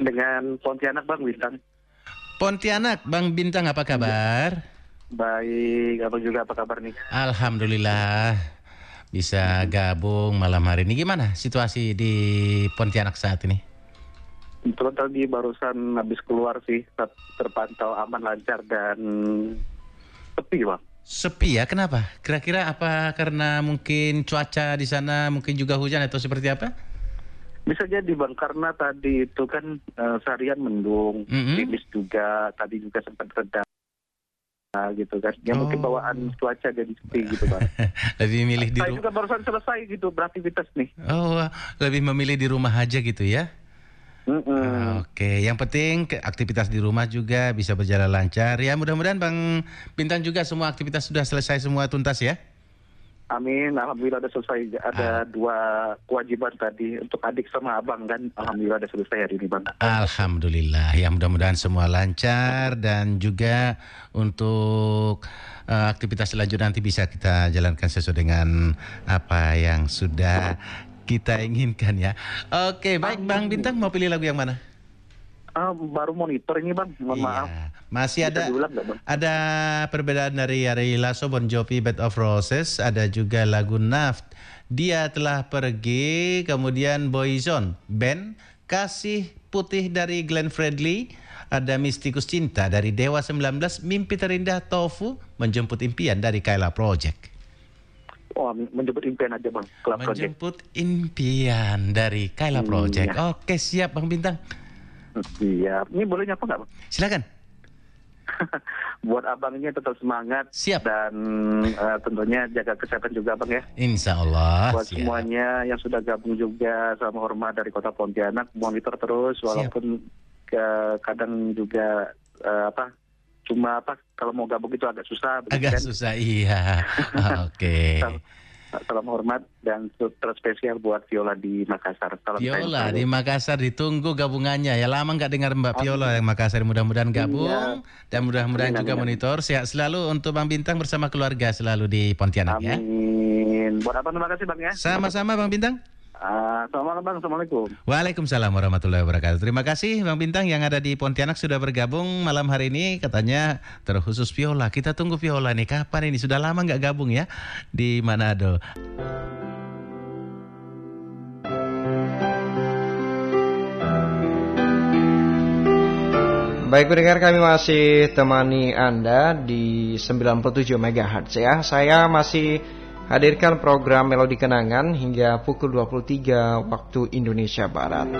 Dengan Pontianak Bang Bintang. Pontianak, Bang Bintang apa kabar? Baik, apa juga apa kabar nih? Alhamdulillah bisa gabung malam hari ini. Gimana situasi di Pontianak saat ini? Kebetulan tadi barusan habis keluar sih, terpantau aman lancar dan sepi bang. Sepi ya, kenapa? Kira-kira apa karena mungkin cuaca di sana mungkin juga hujan atau seperti apa? Bisa jadi bang, karena tadi itu kan uh, seharian mendung, mm -hmm. tipis juga, tadi juga sempat reda gitu kan. Ya oh. mungkin bawaan cuaca jadi sepi gitu bang. lebih milih di rumah. Saya juga barusan selesai gitu beraktivitas nih. Oh, lebih memilih di rumah aja gitu ya? Mm -mm. Oke, yang penting aktivitas di rumah juga bisa berjalan lancar ya. Mudah-mudahan Bang Bintang juga semua aktivitas sudah selesai semua tuntas ya. Amin, alhamdulillah ada selesai. Ada ah. dua kewajiban tadi untuk adik sama abang kan. Alhamdulillah ada selesai hari ini bang. Alhamdulillah, ya mudah-mudahan semua lancar dan juga untuk uh, aktivitas selanjutnya nanti bisa kita jalankan sesuai dengan apa yang sudah kita inginkan ya. Oke, baik Bang Bintang mau pilih lagu yang mana? Uh, baru monitor ini bang, mohon iya. maaf. Masih ada ada perbedaan dari Ari Lasso Bon Jovi Bed of Roses, ada juga lagu Naft. Dia telah pergi, kemudian Boyzone, Ben, Kasih Putih dari Glenn Fredly, ada Mistikus Cinta dari Dewa 19, Mimpi Terindah Tofu, Menjemput Impian dari Kaila Project. Oh, menjemput impian aja bang. Menjemput Project. impian dari Kaila hmm, Project. Hmm, ya. Oke siap bang Bintang. Siap. Ini boleh nyapa nggak bang? Silakan. Buat abangnya tetap semangat. Siap. Dan uh, tentunya jaga kesehatan juga bang ya. Insya Allah. Buat siap. semuanya yang sudah gabung juga sama hormat dari Kota Pontianak monitor terus walaupun ke, kadang juga uh, apa cuma apa kalau mau gabung itu agak susah. Agak kan? susah iya. Oke. Okay. Salam hormat dan terspesial buat Viola di Makassar. Salam Viola di Makassar ditunggu gabungannya ya lama nggak dengar Mbak Viola yang Makassar mudah-mudahan iya. gabung iya. dan mudah-mudahan juga monitor sehat selalu untuk Bang Bintang bersama keluarga selalu di Pontianak Amin. ya. Amin. Buat apa terima kasih Bang ya. Sama-sama Bang Bintang. Uh, selamat malam, Assalamualaikum. Waalaikumsalam warahmatullahi wabarakatuh. Terima kasih Bang Bintang yang ada di Pontianak sudah bergabung malam hari ini. Katanya terkhusus Viola. Kita tunggu Viola nih. Kapan ini? Sudah lama nggak gabung ya di Manado. Baik pendengar kami masih temani Anda di 97 MHz ya. Saya masih hadirkan program Melodi Kenangan hingga pukul 23 waktu Indonesia Barat.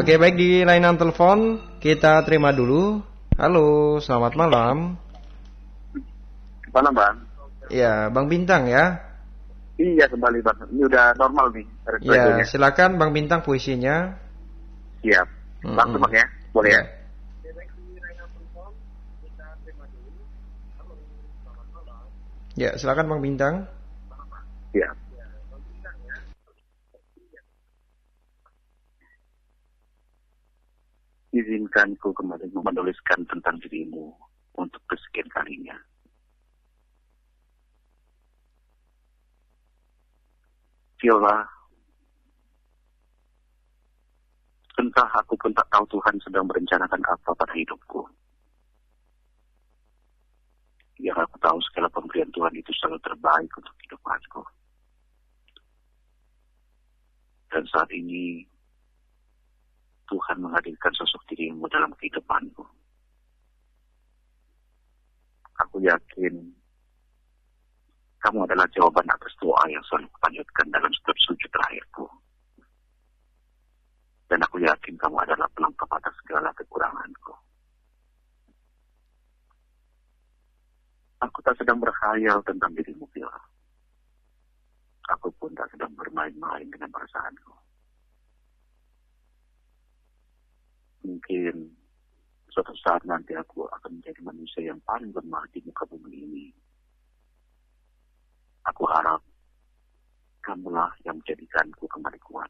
Oke, baik di layanan telepon kita terima dulu. Halo, selamat malam. Mana, Bang? Ya, Bang Bintang ya. Iya, kembali Bang. Ini udah normal nih. Ya, silakan Bang Bintang puisinya. Siap. Langsung mm -hmm. Bang ya. Boleh ya? Ya, silakan Bang Bintang. Ya. Izinkan ku kembali menuliskan tentang dirimu untuk kesekian kalinya. Viola, entah aku pun tak tahu Tuhan sedang merencanakan apa pada hidupku yang aku tahu segala pemberian Tuhan itu selalu terbaik untuk kehidupanku. Dan saat ini Tuhan menghadirkan sosok dirimu dalam kehidupanku. Aku yakin kamu adalah jawaban atas doa yang selalu kupanjatkan dalam setiap sujud terakhirku. Dan aku yakin kamu adalah pelengkap atas segala kekuranganku. Aku tak sedang berkhayal tentang dirimu, Bila. Aku pun tak sedang bermain-main dengan perasaanku. Mungkin suatu saat nanti aku akan menjadi manusia yang paling lemah di muka bumi ini. Aku harap kamulah yang menjadikanku kembali kuat.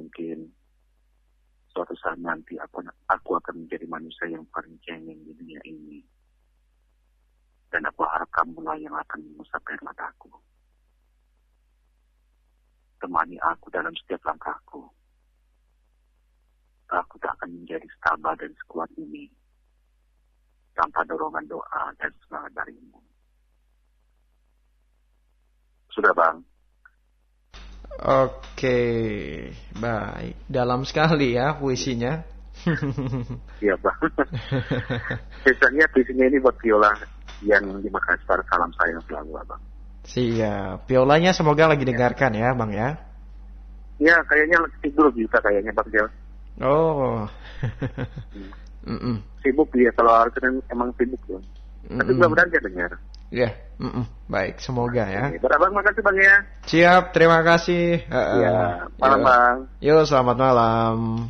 Mungkin suatu saat nanti aku, aku akan menjadi manusia yang paling cengeng di dunia ini dan aku harap kamu lah yang akan mengusap air mataku. temani aku dalam setiap langkahku. Aku tak akan menjadi sabar dan sekuat ini tanpa dorongan doa dan semangat darimu. Sudah bang. Oke, baik. Dalam sekali ya puisinya. Iya bang. Biasanya puisinya ini buat viola yang dimakan secara salam sayang selalu abang. Siap. Violanya semoga lagi dengarkan ya bang ya. Ya kayaknya lagi tidur juga kayaknya bang Jel. Oh. mm -mm. Sibuk dia kalau harus emang sibuk ya. Mm -mm. Tapi mudah-mudahan dia dengar. Ya, mm -mm. baik. Semoga ya. Berabang makasih bang ya. Siap, terima kasih. Iya, malam Yo. bang. Yo, selamat malam.